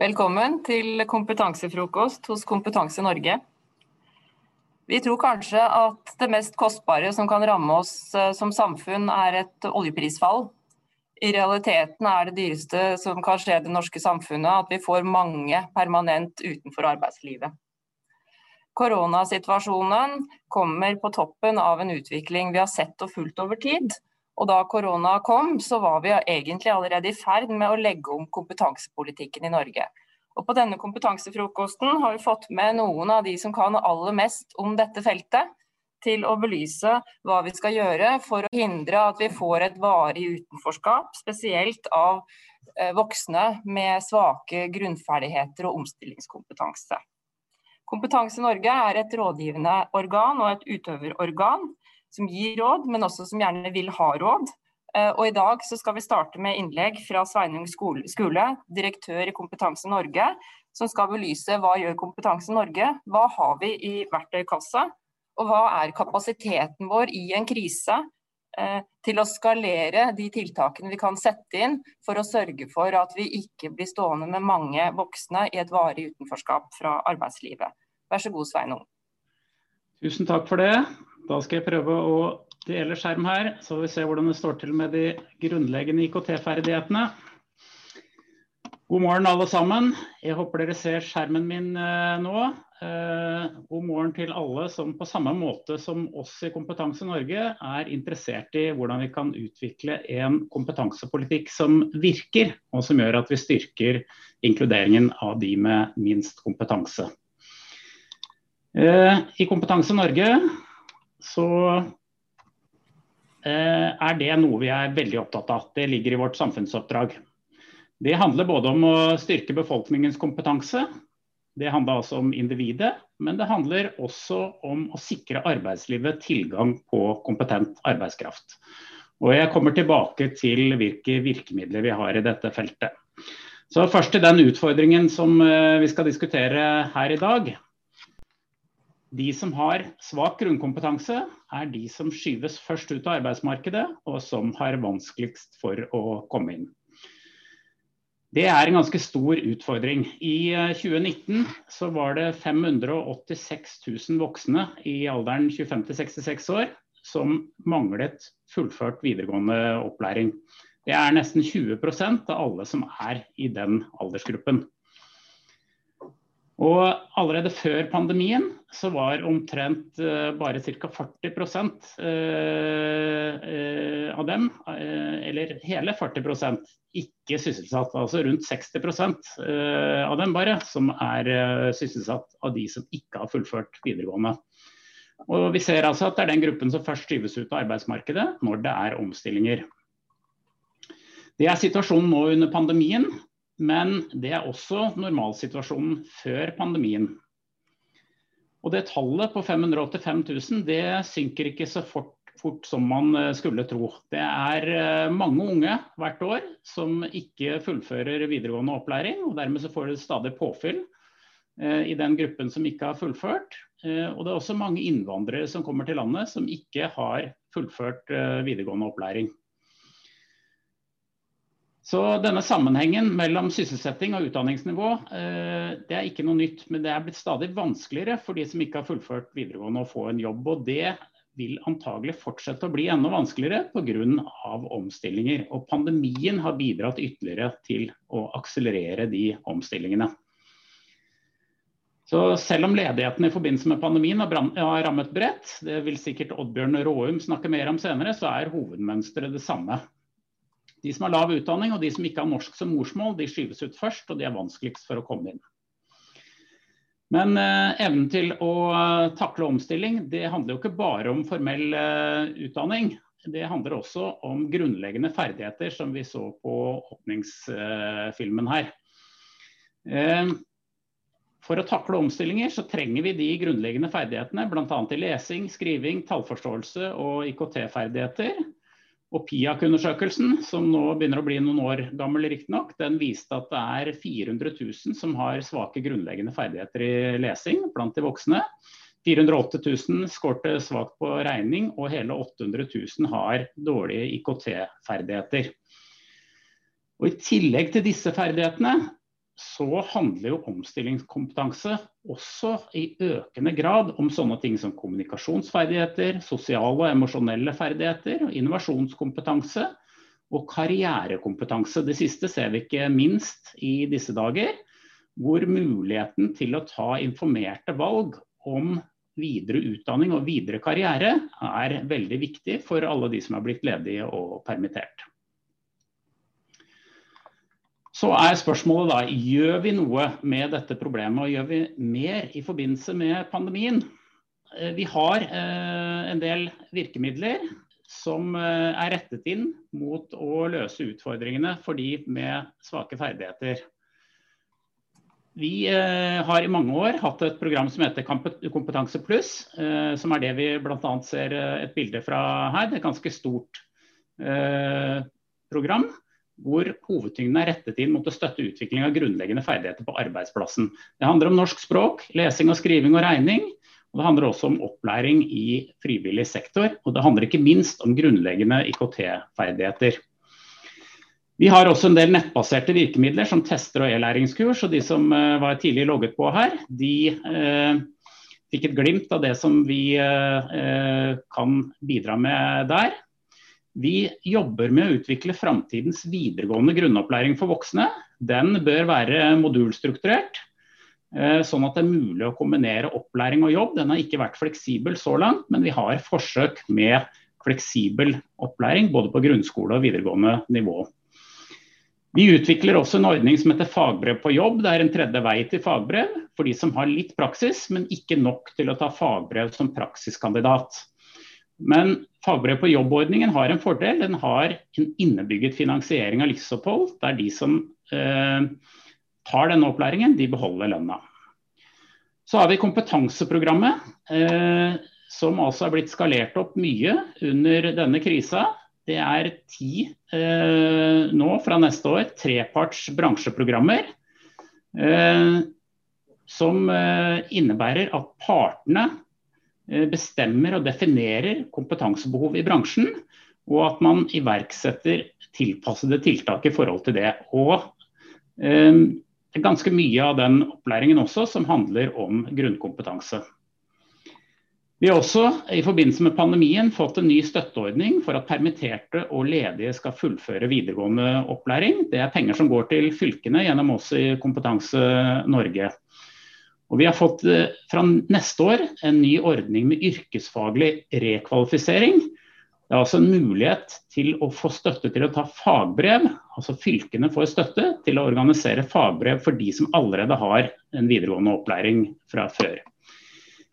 Velkommen til kompetansefrokost hos Kompetanse Norge. Vi tror kanskje at det mest kostbare som kan ramme oss eh, som samfunn er et oljeprisfall. I realiteten er det dyreste som kan skje det norske samfunnet at vi får mange permanent utenfor arbeidslivet. Koronasituasjonen kommer på toppen av en utvikling vi har sett og fulgt over tid. Og da korona kom, så var vi egentlig allerede i ferd med å legge om kompetansepolitikken i Norge. Og på denne kompetansefrokosten har vi fått med noen av de som kan aller mest om dette feltet, til å belyse hva vi skal gjøre for å hindre at vi får et varig utenforskap, spesielt av eh, voksne med svake grunnferdigheter og omstillingskompetanse. Kompetanse Norge er et rådgivende organ og et utøverorgan som gir råd, men også som gjerne vil ha råd. Eh, og I dag skal vi starte med innlegg fra Sveinung skole, direktør i Kompetanse Norge, som skal belyse hva gjør Kompetanse Norge, hva har vi i verktøykassa, og hva er kapasiteten vår i en krise eh, til å skalere de tiltakene vi kan sette inn for å sørge for at vi ikke blir stående med mange voksne i et varig utenforskap fra arbeidslivet. Vær så god, Sveinung. Tusen takk for det. Da skal jeg prøve å dele skjerm her, så vi ser hvordan det står til med de grunnleggende IKT-ferdighetene. God morgen alle sammen. Jeg håper dere ser skjermen min eh, nå. Eh, god morgen til alle som på samme måte som oss i Kompetanse Norge er interessert i hvordan vi kan utvikle en kompetansepolitikk som virker, og som gjør at vi styrker inkluderingen av de med minst kompetanse. Eh, I Kompetanse Norge så Eh, er det noe vi er veldig opptatt av. Det ligger i vårt samfunnsoppdrag. Det handler både om å styrke befolkningens kompetanse, det handler altså om individet, men det handler også om å sikre arbeidslivet tilgang på kompetent arbeidskraft. Og Jeg kommer tilbake til hvilke virkemidler vi har i dette feltet. Så Først til den utfordringen som eh, vi skal diskutere her i dag. De som har svak grunnkompetanse, er de som skyves først ut av arbeidsmarkedet, og som har vanskeligst for å komme inn. Det er en ganske stor utfordring. I 2019 eh, så var det 586 000 voksne i alderen 25 66 år som manglet fullført videregående opplæring. Det er nesten 20% av alle som er i den aldersgruppen. Og allerede før pandemien så var omtrent uh, bare ca. 40 uh, av dem, eller hele 40% ikke sysselsatt. Altså rundt 60 uh, av dem bare, som er sysselsatt av de som ikke har fullført videregående. Og vi ser altså at det er den gruppen som først skyves ut av arbeidsmarkedet når det er omstillinger. Det er situasjonen nå under pandemien. Men det er også normalsituasjonen før pandemien. Og det tallet på 585 000 det synker ikke så fort, fort, som man eh, skulle tro. Det er eh, mange unge hvert år som ikke fullfører videregående opplæring. og Dermed så får det stadig påfyll eh, i den gruppen som ikke har fullført. Og det er også mange innvandrere som kommer til landet som ikke har fullført videregående opplæring. Så denne sammenhengen mellom sysselsetting og utdanningsnivå eh, det er ikke noe nytt, men det er blitt stadig vanskeligere for de som ikke har fullført videregående å få en jobb. og Det vil antagelig fortsette å bli enda vanskeligere pga. omstillinger. Og pandemien har bidratt ytterligere til å akselerere de omstillingene. Så selv om ledigheten i forbindelse med pandemien har rammet bredt, det vil sikkert Oddbjørn Råum snakke mer om senere, så er hovedmønsteret det samme. De som har lav utdanning og de som ikke har norsk som morsmål, de skyves ut først, og de er vanskeligst for å komme inn. Men eh, evnen til å eh, takle omstilling, det handler jo ikke bare om formell eh, utdanning. Det handler også om grunnleggende ferdigheter, som vi så på åpningsfilmen her. Eh, for å takle omstillinger så trenger vi de grunnleggende ferdighetene, bl.a. i lesing, skriving, tallforståelse og IKT-ferdigheter. Og PIAC-undersøkelsen, som nå begynner å bli noen år gammel riktignok, den viste at det er 400 000 som har svake grunnleggende ferdigheter i lesing blant de voksne. 408 000 skårte svakt på regning, og hele 800 000 har dårlige IKT-ferdigheter. Og I tillegg til disse ferdighetene så handler jo omstillingskompetanse også i økende grad om sånne ting som kommunikasjonsferdigheter, sosiale og emosjonelle ferdigheter, innovasjonskompetanse og karrierekompetanse. Det siste ser vi ikke minst i disse dager, hvor muligheten til å ta informerte valg om videre utdanning og videre karriere er veldig viktig for alle de som er blitt ledige og permittert. Så er spørsmålet da, gjør vi noe med dette problemet, og gjør vi mer i forbindelse med pandemien? Eh, vi har eh, en del virkemidler som eh, er rettet inn mot å løse utfordringene for de med svake ferdigheter. Vi har i mange år hatt et program som heter Kompetanse pluss, som er det vi bl.a. ser et bilde fra her. Det er et ganske stort program hvor hovedtyngden er rettet inn mot å støtte utvikling av grunnleggende ferdigheter på arbeidsplassen. Det handler om norsk språk, lesing og skriving og regning. Og det handler også om opplæring i frivillig sektor. Og det handler ikke minst om grunnleggende IKT-ferdigheter. Vi har også en del nettbaserte virkemidler som tester og e-læringskurs. Og de som uh, var tidlig logget på her, de uh, fikk et glimt av det som vi uh, kan bidra med der. Vi jobber med å utvikle framtidens videregående grunnopplæring for voksne. Den bør være modulstrukturert, eh, sånn at det er mulig å kombinere opplæring og jobb. Den har ikke vært fleksibel så langt, men vi har forsøk med fleksibel opplæring både på grunnskole og videregående nivå. Vi utvikler også en ordning som heter fagbrev på jobb. Det er en tredje vei til fagbrev for de som har litt praksis, men ikke nok til å ta fagbrev som praksiskandidat. Men fagbrev på jobbordningen har en fordel. Den har en innebygget finansiering av livsopphold, der de som eh, tar denne opplæringen, de beholder lønna. Så har vi kompetanseprogrammet, eh, som altså er blitt skalert opp mye under denne krisa. Det er ti eh, nå fra neste år treparts bransjeprogrammer. Eh, som eh, innebærer at partene bestemmer og definerer kompetansebehov i bransjen, og at man iverksetter tilpassede tiltak i forhold til det. Og eh, ganske mye av den opplæringen også som handler om grunnkompetanse. Vi har også i forbindelse med pandemien fått en ny støtteordning for at permitterte og ledige skal fullføre videregående opplæring. Det er penger som går til fylkene gjennom oss i Kompetanse Norge. Og Vi har fått eh, fra neste år en ny ordning med yrkesfaglig rekvalifisering. Det er altså en mulighet til å få støtte til å ta fagbrev. altså Fylkene får støtte til å organisere fagbrev for de som allerede har en videregående opplæring fra før.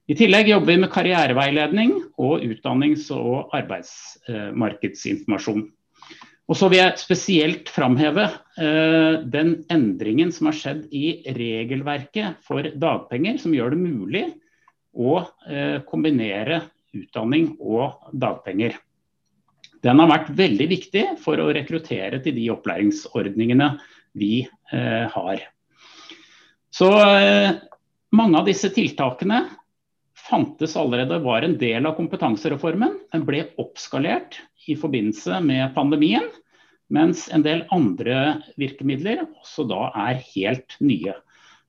I tillegg jobber vi med karriereveiledning og utdannings- og arbeidsmarkedsinformasjon. Og så vil jeg spesielt framheve eh, den endringen som har skjedd i regelverket for dagpenger, som gjør det mulig å eh, kombinere utdanning og dagpenger. Den har vært veldig viktig for å rekruttere til de opplæringsordningene vi eh, har. Så eh, mange av disse tiltakene fantes allerede, var en del av kompetansereformen, Den ble oppskalert i forbindelse med pandemien. Mens en del andre virkemidler også da er helt nye.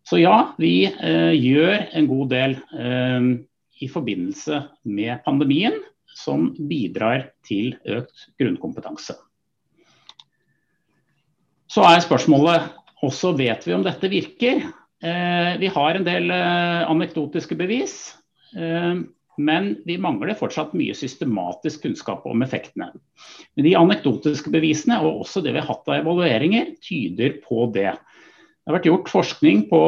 Så ja, vi eh, gjør en god del eh, i forbindelse med pandemien som bidrar til økt grunnkompetanse. Så er spørsmålet også vet vi om dette virker. Eh, vi har en del eh, anekdotiske bevis. Eh, men vi mangler fortsatt mye systematisk kunnskap om effektene. Men De anekdotiske bevisene og også det vi har hatt av evalueringer, tyder på det. Det har vært gjort forskning på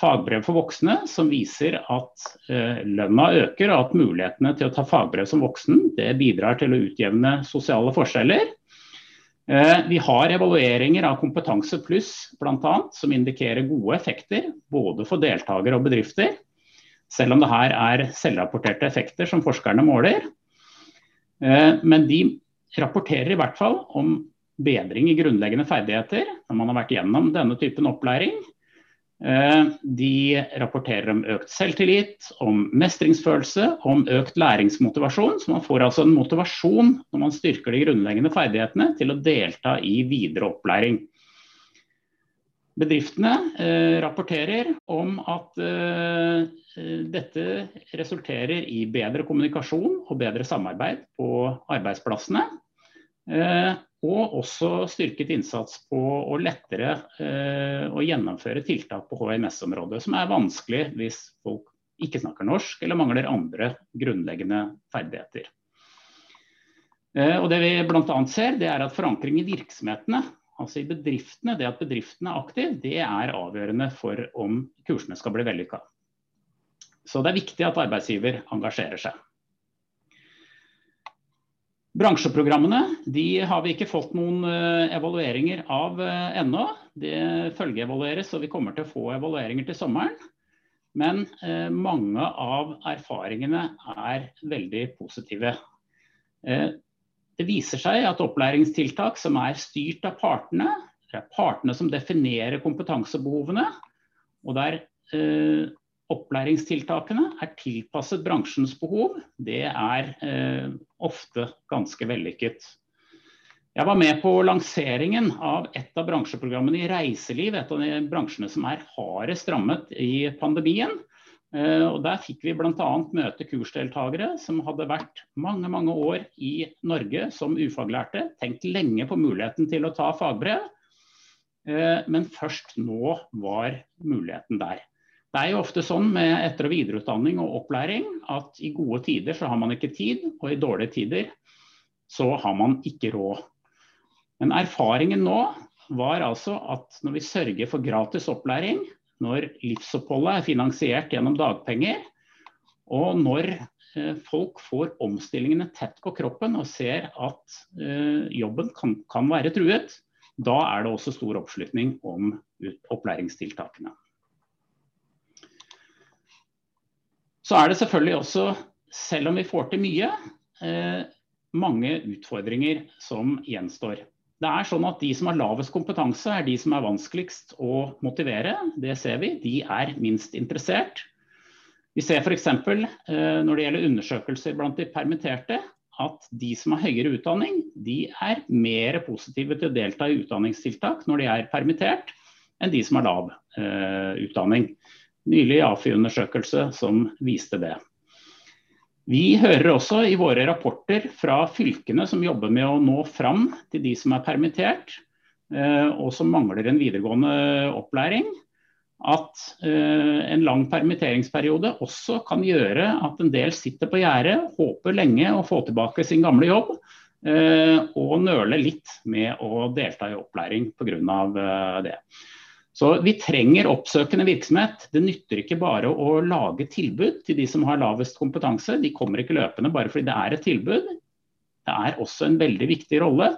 fagbrev for voksne som viser at eh, lønna øker, og at mulighetene til å ta fagbrev som voksen det bidrar til å utjevne sosiale forskjeller. Eh, vi har evalueringer av Kompetanse pluss bl.a. som indikerer gode effekter både for deltakere og bedrifter. Selv om det her er selvrapporterte effekter som forskerne måler. Eh, men de rapporterer i hvert fall om bedring i grunnleggende ferdigheter når man har vært gjennom denne typen opplæring. Eh, de rapporterer om økt selvtillit, om mestringsfølelse, om økt læringsmotivasjon. Så man får altså en motivasjon når man styrker de grunnleggende ferdighetene til å delta i videre opplæring. Bedriftene eh, rapporterer om at eh, dette resulterer i bedre kommunikasjon og bedre samarbeid på arbeidsplassene. Eh, og også styrket innsats på å lettere eh, å gjennomføre tiltak på HMS-området, som er vanskelig hvis folk ikke snakker norsk eller mangler andre grunnleggende ferdigheter. Eh, og det vi bl.a. ser, det er at forankring i virksomhetene, altså i bedriftene, det at bedriftene er aktiv, det er avgjørende for om kursene skal bli vellykka. Så det er viktig at arbeidsgiver engasjerer seg. Bransjeprogrammene de har vi ikke fått noen uh, evalueringer av uh, ennå. Det følgeevalueres, og vi kommer til å få evalueringer til sommeren. Men eh, mange av erfaringene er veldig positive. Eh, det viser seg at opplæringstiltak som er styrt av partene, det er partene som definerer kompetansebehovene, og der eh, opplæringstiltakene er tilpasset bransjens behov, det er eh, ofte ganske vellykket. Jeg var med på lanseringen av et av bransjeprogrammene i reiseliv, et av de bransjene som er hardest rammet i pandemien. Eh, og der fikk vi bl.a. møte kursdeltakere som hadde vært mange mange år i Norge som ufaglærte, tenkt lenge på muligheten til å ta fagbrev, eh, men først nå var muligheten der. Det er jo ofte sånn med etter- og videreutdanning og opplæring at i gode tider så har man ikke tid, og i dårlige tider så har man ikke råd. Men erfaringen nå var altså at når vi sørger for gratis opplæring, når livsoppholdet er finansiert gjennom dagpenger, og når eh, folk får omstillingene tett på kroppen og ser at eh, jobben kan, kan, være truet, da er det også stor oppslutning om opplæringstiltakene. Så er det selvfølgelig også, selv om vi får til mye, eh, mange utfordringer som gjenstår. Det er sånn at De som har lavest kompetanse, er de som er vanskeligst å motivere. Det ser vi. De er minst interessert. Vi ser f.eks. Eh, når det gjelder undersøkelser blant de permitterte, at de som har høyere utdanning, de er mer positive til å delta i utdanningstiltak når de er permittert, enn de som har lav uh, utdanning. Nylig AFI-undersøkelse som viste det. Vi hører også i våre rapporter fra fylkene som jobber med å nå fram til de som er permittert eh, og som mangler en videregående opplæring, at eh, en lang permitteringsperiode også kan gjøre at en del sitter på gjerdet, håper lenge å få tilbake sin gamle jobb, eh, og nøler litt med å delta i opplæring pga. det. Så vi trenger oppsøkende virksomhet. Det nytter ikke bare å lage tilbud til de som har lavest kompetanse. De kommer ikke løpende bare fordi det er et tilbud. Det er også en veldig viktig rolle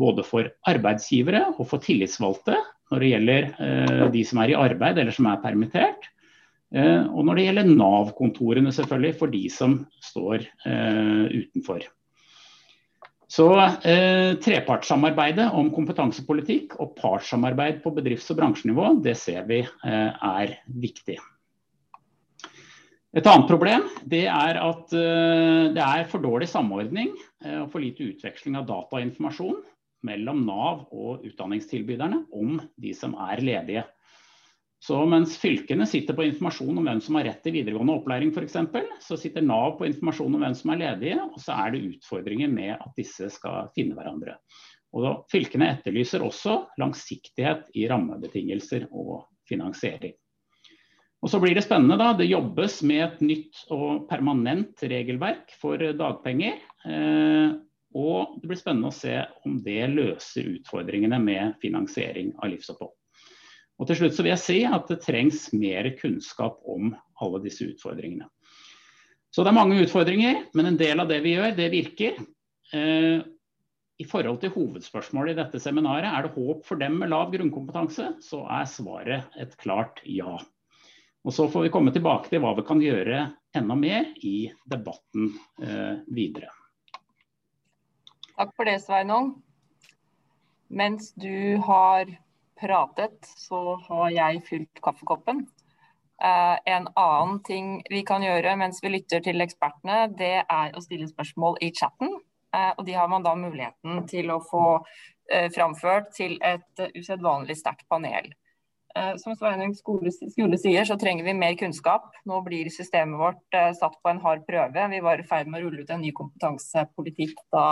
både for arbeidsgivere og for tillitsvalgte når det gjelder eh, de som er i arbeid eller som er permittert. Eh, og når det gjelder Nav-kontorene selvfølgelig for de som står eh, utenfor. Så eh, Trepartssamarbeidet om kompetansepolitikk og partssamarbeid på bedrifts- og bransjenivå, det ser vi eh, er viktig. Et annet problem det er at eh, det er for dårlig samordning eh, og for lite utveksling av data og informasjon mellom Nav og utdanningstilbyderne om de som er ledige. Så mens fylkene sitter på informasjon om hvem som har rett til videregående opplæring f.eks., så sitter Nav på informasjon om hvem som er ledige, og så er det utfordringer med at disse skal finne hverandre. Og da, Fylkene etterlyser også langsiktighet i rammebetingelser og finansiering. Og så blir Det spennende da, det jobbes med et nytt og permanent regelverk for dagpenger. Eh, og Det blir spennende å se om det løser utfordringene med finansiering av livsopphold. Og til slutt så vil jeg si at det trengs mer kunnskap om alle disse utfordringene. Så det er mange utfordringer, men en del av det vi gjør, det virker. Eh, I forhold til hovedspørsmålet i dette seminaret, er det håp for dem med lav grunnkompetanse, så er svaret et klart ja. Og Så får vi komme tilbake til hva vi kan gjøre enda mer i debatten eh, videre. Takk for det, Sveinung. Mens du har pratet, så har jeg fylt kaffekoppen. Uh, en annen ting vi kan gjøre mens vi lytter til ekspertene, det er å stille spørsmål i chatten. Uh, og de har man da muligheten til å få uh, framført til et usedvanlig sterkt panel. Eh, som Sveinung Skole, Skole sier, så trenger vi mer kunnskap. Nå blir systemet vårt eh, satt på en hard prøve. Vi var i ferd med å rulle ut en ny kompetansepolitikk da,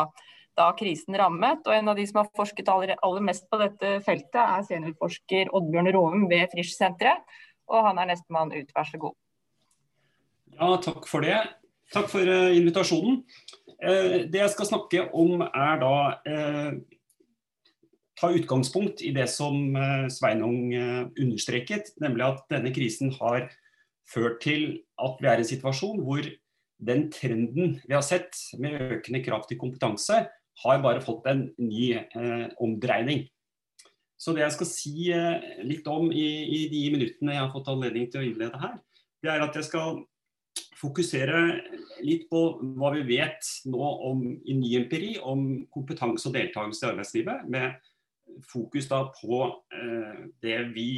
da krisen rammet. Og en av de som har forsket aller, aller mest på dette feltet, er seniorforsker Oddbjørn Råum ved Frisch-senteret. Og han er nestemann ut, vær så god. Ja, takk for det. Takk for uh, invitasjonen. Uh, det jeg skal snakke om er da uh, ta utgangspunkt i det som eh, Sveinung eh, understreket, nemlig at denne krisen har ført til at vi er i en situasjon hvor den trenden vi har sett med økende krav til kompetanse, har bare fått en ny eh, omdreining. Så det jeg skal si eh, litt om i, i, de minuttene jeg har fått anledning til å innlede her, det er at jeg skal fokusere litt på hva vi vet nå om, i ny empiri om kompetanse og deltakelse i arbeidslivet, med fokus da på eh, det vi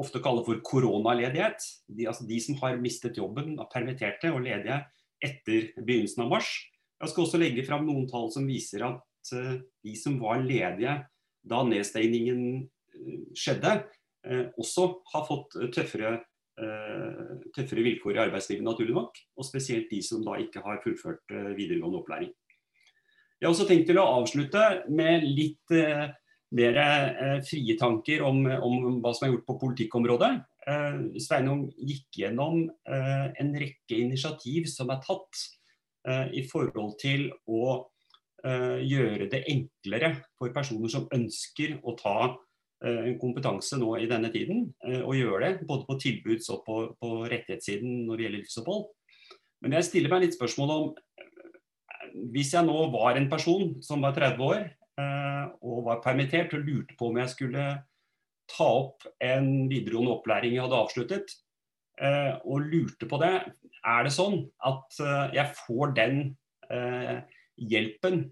ofte kaller for koronaledighet. De, altså de som har mistet jobben, er permitterte og ledige etter begynnelsen av mars. Jeg skal også legge fram noen tall som viser at eh, de som var ledige da nedstengningen eh, skjedde, eh, også har fått tøffere, tøffere vilkår i arbeidslivet, naturlig nok. Og spesielt de som da ikke har fullført videregående opplæring. Jeg har også tenkt til å avslutte med litt mer frie tanker om, om, hva som er gjort på politikkområdet. Sveinung gikk gjennom en rekke initiativ som er tatt i forhold til å eh, gjøre det enklere for personer som ønsker å ta en kompetanse nå i denne tiden, og gjøre det både på tilbuds- og på, på rettighetssiden når det gjelder livsopphold. Men jeg stiller meg litt spørsmål om hvis jeg nå var en person som var 30 år eh, og var permittert og lurte på om jeg skulle ta opp en videregående opplæring jeg hadde avsluttet, eh, og lurte på det, er det sånn at eh, jeg får den hjelpen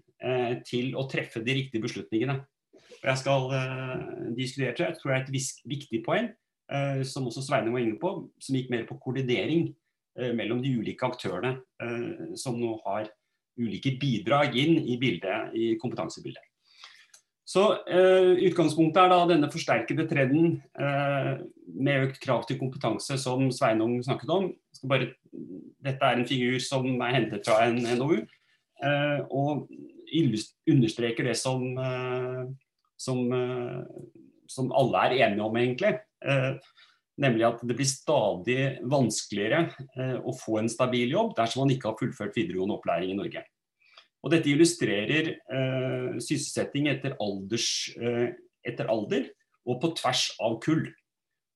til å treffe de riktige beslutningene? Jeg skal diskutere det. Jeg tror det er et viktig poeng, som også Sveinung var inne på, som gikk mer på koordinering mellom de ulike aktørene som nå har ulike bidrag inn i, bildet, i kompetansebildet. Så eh, Utgangspunktet er da denne forsterkede trenden eh, med økt krav til kompetanse som Sveinung snakket om. Bare, dette er en figur som er hentet fra en NOU, eh, og understreker det som, eh, som, eh, som, alle er enige om, egentlig. Eh, nemlig at det blir stadig vanskeligere å få en stabil jobb dersom man ikke har fullført videregående opplæring i Norge. Og dette illustrerer eh, sysselsetting etter, alders, eh, etter, alder og på tvers av kull.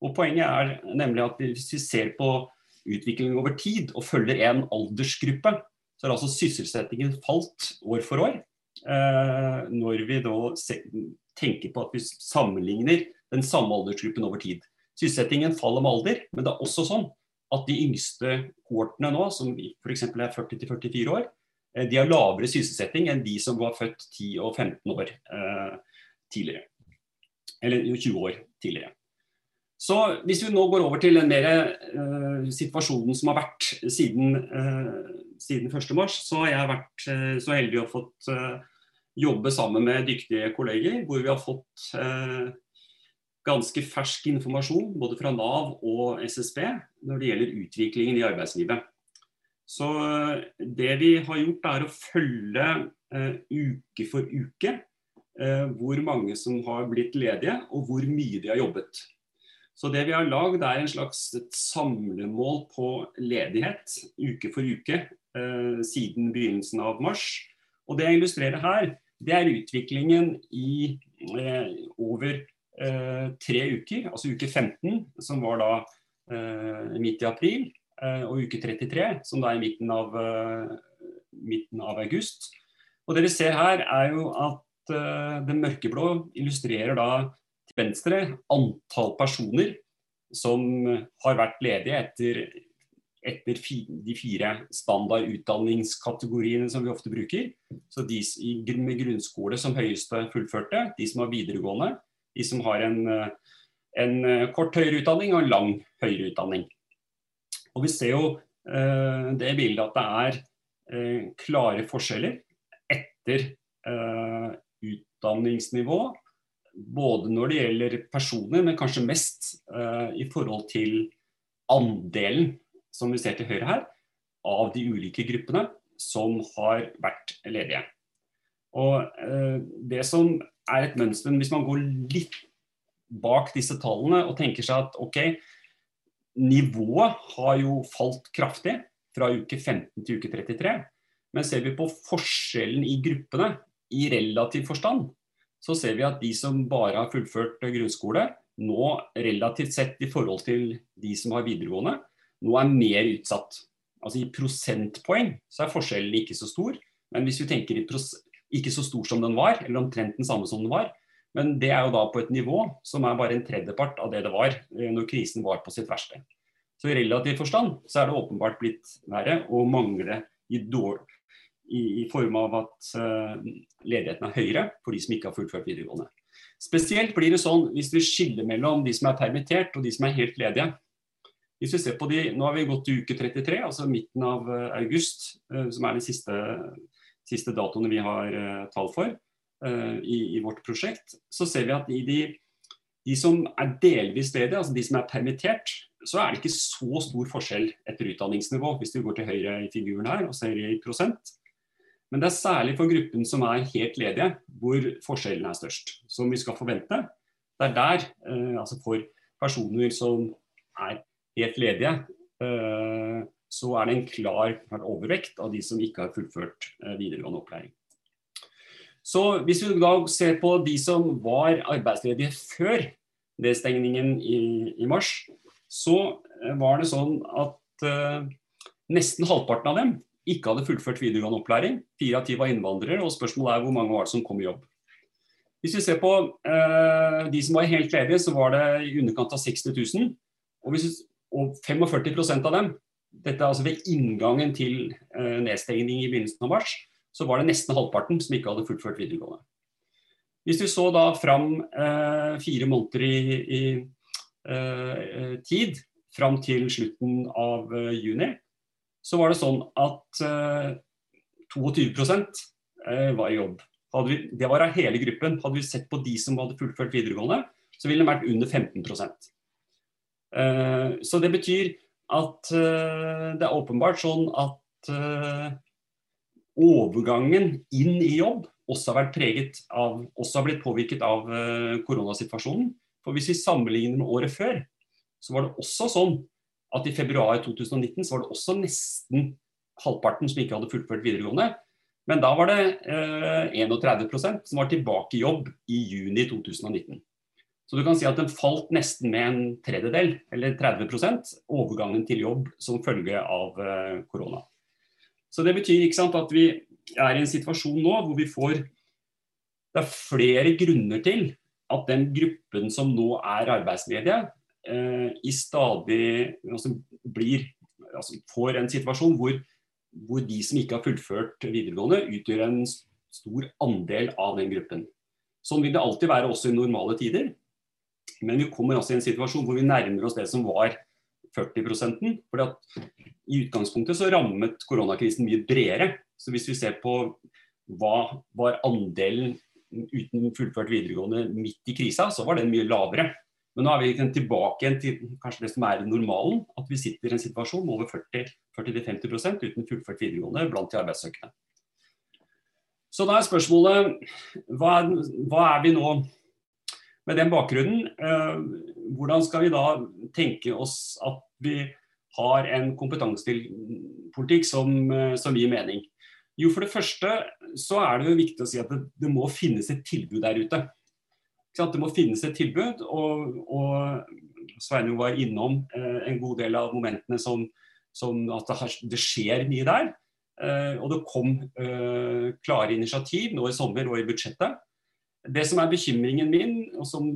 Og Poenget er nemlig at hvis vi ser på utviklingen over tid og følger en aldersgruppe, så har altså sysselsettingen falt år for år. Eh, når vi da tenker på at vi sammenligner den samme aldersgruppen over tid. Sysselsettingen faller med alder, men det er også sånn at de yngste kohortene nå, som f.eks. er 40-44 år, de har lavere sysselsetting enn de som var født 10 og 15 år eh, tidligere. Eller 20 år tidligere. Så Hvis vi nå går over til den mer eh, situasjonen som har vært siden, eh, siden 1.3, så har jeg vært eh, så heldig å fått eh, jobbe sammen med dyktige kolleger, hvor vi har fått ganske fersk informasjon både fra Nav og SSB når det gjelder utviklingen i arbeidslivet. Så eh, det vi har gjort er å følge eh, uke for uke eh, hvor mange som har blitt ledige og hvor mye de har jobbet. Så det vi har lagd er en slags samlemål på ledighet uke for uke eh, siden begynnelsen av mars. Og det jeg illustrerer her, det er utviklingen i over Eh, tre uker, altså uke 15, som var da eh, midt i april, eh, og uke 33, som da er i midten av, midten av august. Og Det vi ser her, er jo at det mørkeblå illustrerer da til venstre antall personer som har vært ledige etter, etter de fire standard utdanningskategoriene som vi ofte bruker. Så de med grunnskole som høyeste fullførte, de som har videregående, de som har en, eh, en eh, kort høyere utdanning og en lang høyere utdanning. Og Vi ser jo eh, det bildet at det er eh, klare forskjeller etter eh, utdanningsnivå både når det gjelder personer, men kanskje mest uh, i forhold til andelen, som vi ser til høyre her, av de ulike gruppene som har vært ledige. Og uh, Det som er et mønster, hvis man går litt bak disse tallene og tenker seg at ok, nivået har jo falt kraftig fra uke 15 til uke 33. Men ser vi på forskjellen i gruppene i relativ forstand, så ser vi at de som bare har fullført grunnskole, nå relativt sett i forhold til de som har videregående, nå er mer utsatt. Altså I prosentpoeng så er forskjellen ikke så stor, men hvis vi tenker ikke så stor som den var, eller omtrent den samme som den var, men det er jo da på et nivå som er bare en tredjepart av det det var eh, når krisen var på sitt verste. Så i relativ forstand så er det åpenbart blitt verre å mangle i, i, i form av at uh, ledigheten er høyere for de som ikke har fullført videregående. Spesielt blir det sånn hvis vi skiller mellom de som er permittert og de som er helt ledige. Hvis vi ser på de, Nå har vi gått til uke 33, altså midten av uh, august, uh, som er de siste, siste datoene vi har tall for i, i, vårt prosjekt. Så ser vi at i de, de som er delvis ledige, altså de som er permittert, så er det ikke så stor forskjell etter utdanningsnivå, hvis du går til høyre i figuren her og ser i prosent. Men det er særlig for gruppen som er helt ledige, hvor forskjellen er størst. Som vi skal forvente. Det er der, eh, altså for personer som er helt ledige, eh, så er det en klar, overvekt av de som ikke har fullført eh, videregående opplæring. Så Hvis vi da ser på de som var arbeidsledige før nedstengningen i, i mars, så var det sånn at nesten halvparten av dem ikke hadde fullført videregående opplæring. Fire av ti var innvandrere, og spørsmålet er hvor mange var det som kom i jobb. Hvis vi ser på eh, de som var helt ledige, så var det i underkant av 60 000. Og, hvis, og 45% av dem, dette er altså ved inngangen til eh, nedstengning i begynnelsen av mars, så var det nesten halvparten som ikke hadde fullført videregående. Hvis vi så da fram eh, fire måneder i, i eh, tid, fram til slutten av eh, juni, så var det sånn at uh, eh, 22 eh, var i jobb. Vi, det var av hele gruppen. Hadde vi sett på de som hadde fullført videregående, så ville det vært under 15 uh, eh, Så det betyr at det er åpenbart sånn at overgangen inn i jobb også har av, også har blitt påvirket av koronasituasjonen. For hvis vi sammenligner med året før, så var det også sånn at i februar 2019 så var det også nesten halvparten som ikke hadde fullført videregående. Men da var det eh, 31% som var tilbake i jobb i juni 2019. Så du kan si at den falt nesten med en tredjedel, eller 30% overgangen til jobb som følge av eh, korona. Så det betyr sant, at vi er i en situasjon nå hvor vi får Det er flere grunner til at den gruppen som nå er arbeidsledige, Eh, i stadig altså blir, altså får en situasjon hvor, hvor, de som ikke har fullført videregående, utgjør en stor andel av den gruppen. Sånn vil det alltid være også i normale tider. Men vi kommer altså i en situasjon hvor vi nærmer oss det som var 40% at I utgangspunktet så rammet koronakrisen mye bredere. Så hvis vi ser på hva var andelen uten fullført videregående midt i krisa, så var den mye lavere. Men nå er vi tilbake igjen til kanskje det som er normalen, at vi sitter i en situasjon med over 40-50% uten fullført videregående blant de arbeidssøkende. Så da er spørsmålet hva hva er, vi nå med den bakgrunnen? Eh, hvordan skal vi da tenke oss at vi har en kompetansepolitikk som, eh, som gir mening? Jo, for det første så er det jo viktig å si at det, det må finnes et tilbud der ute. Det må finnes et tilbud. og, og Sveinung var innom eh, en god del av momentene som, som at det, har, det, skjer mye der. Og det kom klare initiativ nå i sommer og i budsjettet. Det som er bekymringen min, og som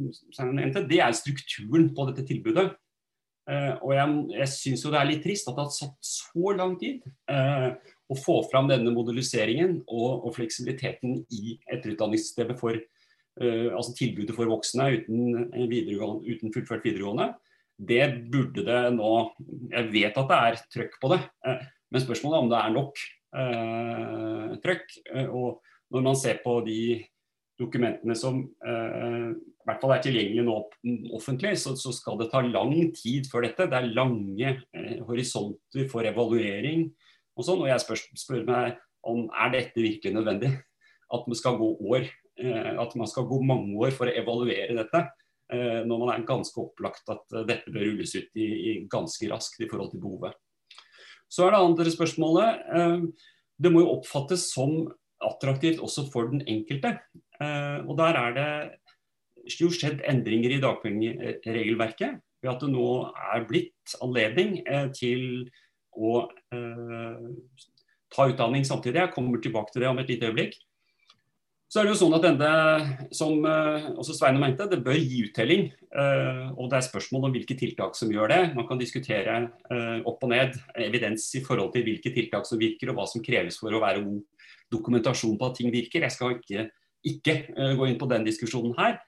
nevnte, det er strukturen på dette tilbudet. Eh, og jeg, jeg syns jo det er litt trist at det har satt så lang tid eh, å få fram denne moduliseringen og, og fleksibiliteten i etterutdanningssystemet for Uh, altså tilbudet for voksne uten, uten, fullført videregående, det burde det nå Jeg vet at det er trøkk på det, uh, men spørsmålet er om det er nok uh, trøkk. og når man ser på de dokumentene som eh, i hvert fall er tilgjengelige nå offentlig, så, så, skal det ta lang tid før dette. Det er lange eh, horisonter for evaluering og sånn. Og jeg spør, spør, meg om er dette virkelig nødvendig. At man skal gå år, eh, at man skal gå mange år for å evaluere dette. når man er ganske opplagt at dette bør rulles ut i, i ganske raskt i forhold til behovet. Så er det andre spørsmålet. Det må jo oppfattes som attraktivt også for den enkelte. Eh, og der er det jo skjedd endringer i dagpengeregelverket ved at det nå er blitt anledning eh, til å eh, ta utdanning samtidig. Jeg kommer tilbake til det om et lite øyeblikk. Så er det jo sånn at denne, som også Sveine mente, det bør gi uttelling. Og det er spørsmål om hvilke tiltak som gjør det. Man kan diskutere opp og ned evidens i forhold til hvilke tiltak som virker, og hva som kreves for å være god dokumentasjon på at ting virker. Jeg skal ikke, ikke uh, gå inn på den diskusjonen her.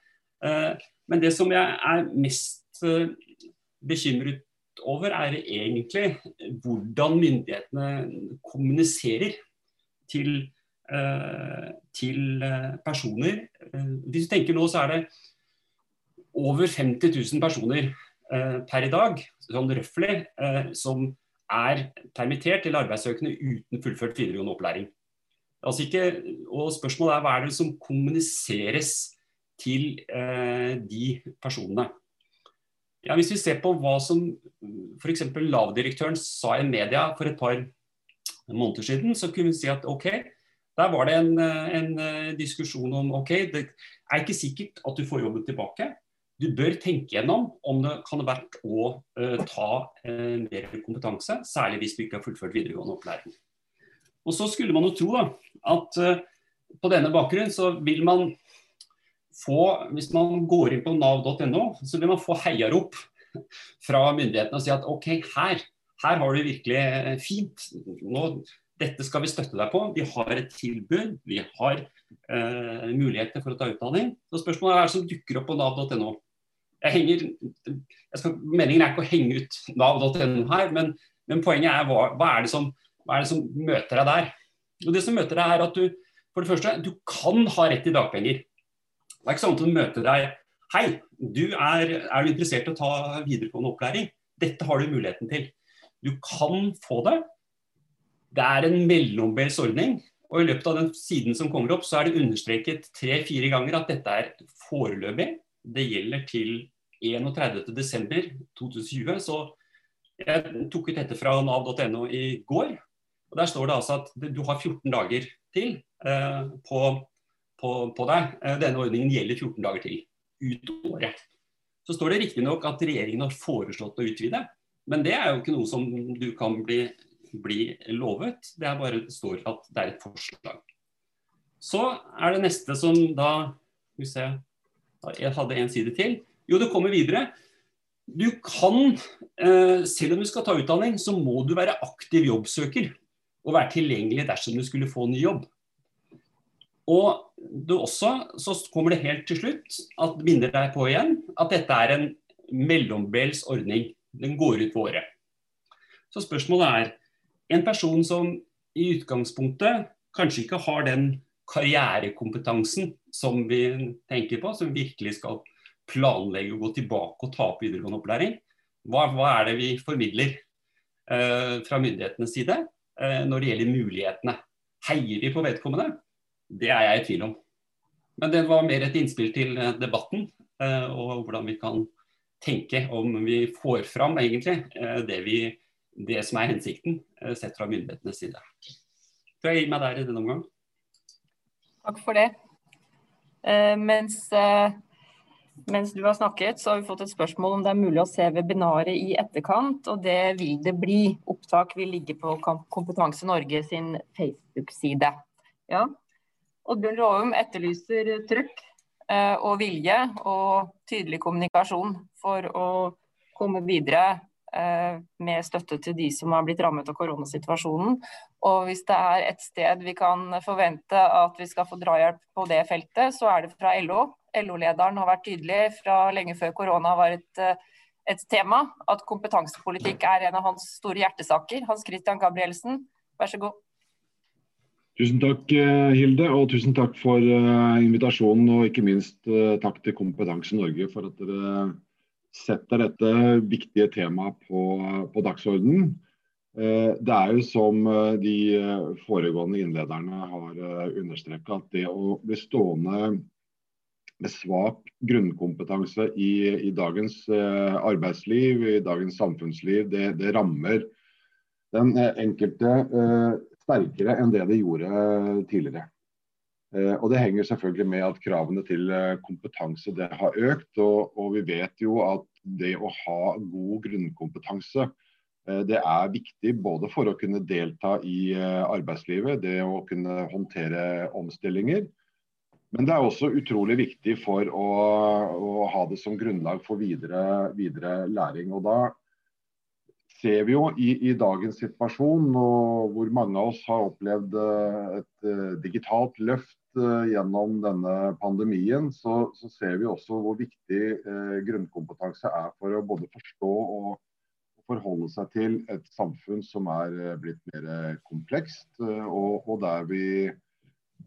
Uh, men det som jeg er mest uh, bekymret over, er egentlig hvordan myndighetene kommuniserer til, til personer. Hvis du tenker nå, så er det over 50 000 personer per i dag, sånn røffelig, som er permittert eller arbeidssøkende uten fullført videregående opplæring. Altså ikke, og Spørsmålet er hva er det som kommuniseres til eh, de personene. Ja, hvis vi ser på hva som f.eks. Lav-direktøren sa i media for et par måneder siden, så kunne vi si at ok, der var det en, en diskusjon om ok, det er ikke sikkert at du får jobben tilbake. Du bør tenke gjennom om det kan være verdt å uh, ta uh, mer kompetanse, særlig hvis du ikke har fullført videregående opplæring. Og så skulle man jo tro da, at uh, på denne bakgrunn så vil man få, hvis man går inn på nav.no, så vil man få heiarop fra myndighetene og si at OK, her, her har du virkelig eh, fint. Nå, dette skal vi støtte deg på. Vi har et tilbud, vi har eh, muligheter for å ta utdanning. Så spørsmålet er hva som dukker opp på nav.no. Jeg henger, jeg skal, Meningen er ikke å henge ut nav.no her, men, men, poenget er hva, hva er det som hva er det som møter deg der? Og Det som møter deg er at du for det første, du kan ha rett til dagpenger. Det er ikke sånn at du møter deg Hei, du er, er du interessert i å ta videregående opplæring? Dette har du muligheten til. Du kan få det. Det er en mellombels ordning. Og i løpet av den siden som kommer opp, så er det understreket tre-fire ganger at dette er foreløpig. Det gjelder til 31.12.2020. Så jeg tok ut dette fra nav.no i går. Og Der står det altså at du har 14 dager til eh, på, på, på, deg. Eh, denne ordningen gjelder 14 dager til ut året. Så står det riktignok at regjeringen har foreslått å utvide, men det er jo ikke noe som du kan bli, bli lovet. Det er bare det står at det er et forslag. Så er det neste som da Skal vi se Jeg hadde en side til. Jo, det kommer videre. Du kan, eh, selv om du skal ta utdanning, så må du være aktiv jobbsøker og være tilgjengelig dersom du skulle få ny jobb. Og også, så kommer det helt til slutt at minner deg på igjen at dette er en mellombels ordning. Den går ut på året. Så spørsmålet er en person som i utgangspunktet kanskje ikke har den karrierekompetansen som vi tenker på, som virkelig skal planlegge å gå tilbake og ta opp videregående opplæring. Hva, hva er det vi formidler eh, fra myndighetenes side? Eh, når det gjelder mulighetene. Heier vi på vedkommende? Det er jeg i tvil om. Men det var mer et innspill til eh, debatten, eh, og hvordan vi kan tenke om vi får fram egentlig det, vi, det som er hensikten, sett fra myndighetenes side. Så jeg gir meg der i denne omgang. Takk for det. Mens mens du har snakket, så har vi fått et spørsmål om det er mulig å se webinaret i etterkant. Og det vil det bli. Opptak vil ligge på Kompetanse Norge sin Facebook-side. Ja. Oddbjørn Råum etterlyser trøkk eh, og vilje og tydelig kommunikasjon for å komme videre eh, med støtte til de som har blitt rammet av koronasituasjonen. Og hvis det er et sted vi kan forvente at vi skal få drahjelp på det feltet, så er det fra LO. LO-lederen har vært tydelig fra lenge før korona var et, eh, et, tema, at kompetansepolitikk er en av hans store hjertesaker. Hans Christian Gabrielsen, vær så god. Tusen takk, eh, Hilde, og tusen takk for uh, invitasjonen. Og ikke minst takk til Kompetanse Norge for at dere setter dette viktige temaet på, på dagsordenen. Det er jo som de foregående innlederne har understreka, at det å bli stående med svak grunnkompetanse i, i dagens arbeidsliv, i dagens samfunnsliv, det, det rammer den enkelte sterkere enn det det gjorde tidligere. Eh, og Det henger selvfølgelig med at kravene til eh, kompetanse det har økt. Og, og vi vet jo at det å ha god grunnkompetanse eh, det er viktig både for å kunne delta i arbeidslivet, det å kunne håndtere omstillinger. Men det er også utrolig viktig for å, å ha det som grunnlag for videre, videre læring. Og Da ser vi jo i, i, dagens situasjon, hvor mange av oss har opplevd eh, et uh, digitalt løft uh, gjennom denne pandemien, så, så, ser vi også hvor viktig eh, grunnkompetanse er for å både forstå og forholde seg til et samfunn som er blitt mer komplekst, og, og der vi Eh,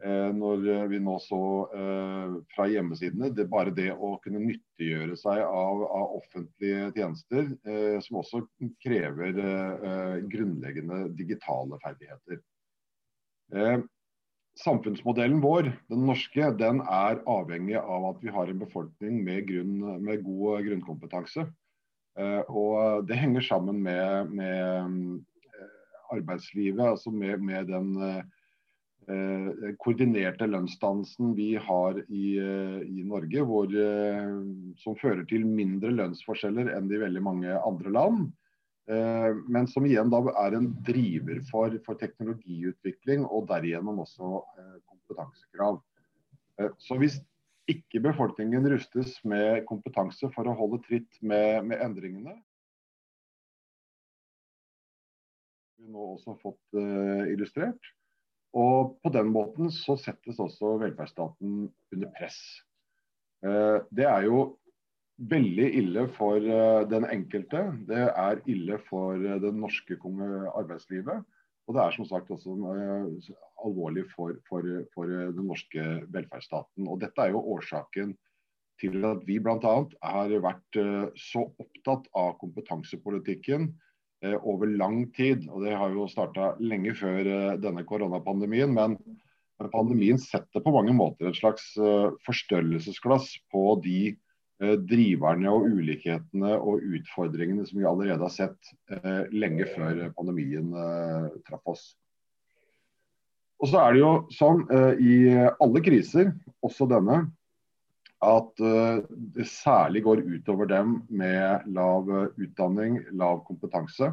når vi nå så eh, fra hjemmesidene, det er bare det å kunne nyttiggjøre seg av, av offentlige tjenester, eh, som også krever grunnleggende digitale ferdigheter. Samfunnsmodellen vår, den norske, den er avhengig av at vi har en befolkning med, grunn, med god grunnkompetanse. Og det henger sammen med, med arbeidslivet, altså med, med den Eh, koordinerte lønnsdannelsen vi har i, eh, i Norge, hvor, eh, som fører til mindre lønnsforskjeller enn i veldig mange andre land. Men som igjen da er en driver for, for teknologiutvikling og derigjennom også kompetansekrav. Så hvis ikke befolkningen rustes med kompetanse for å holde tritt med, med endringene, vi nå også fått illustrert, og på den måten så settes også velferdsstaten under press. Eh, det er jo veldig ille for eh, den enkelte. Det er ille for eh, det norske arbeidslivet. Og det er som sagt også alvorlig for, for, for den norske velferdsstaten. Og dette er jo årsaken til at vi bl.a. har vært så opptatt av kompetansepolitikken over lang tid. og Det har jo starta lenge før eh, denne koronapandemien. Men pandemien setter på mange måter et slags eh, forstørrelsesglass på de driverne og ulikhetene og utfordringene som vi allerede har sett lenge før pandemien traff oss. Og så er det jo sånn i alle kriser, også denne, at uh, det særlig går utover dem med lav utdanning, lav kompetanse.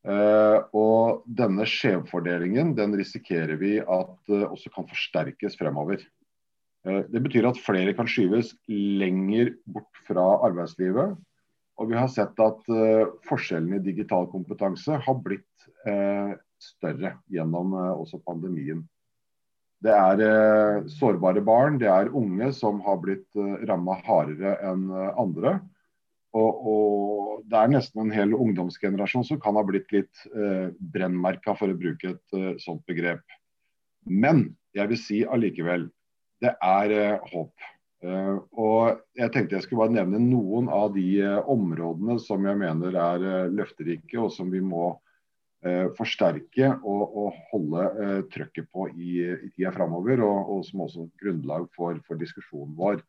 Uh, og denne skjevfordelingen den risikerer vi at også kan forsterkes fremover. det betyr at flere kan skyves lenger bort fra arbeidslivet. Og vi har sett at forskjellene i digital kompetanse har blitt større gjennom også pandemien. Det er eh, sårbare barn, det er unge som har blitt eh, ramma hardere enn eh, andre. Og, og, det er nesten en hel ungdomsgenerasjon som kan ha blitt litt eh, brennmerka, for å bruke et eh, sånt begrep. Men jeg vil si allikevel, det er eh, håp. Eh, og jeg tenkte jeg skulle bare nevne noen av de områdene som jeg mener er løfterike, og som vi må forsterke og, og holde eh, trøkket på i, i tida framover, og, og, som også grunnlag for, for diskusjonen vår.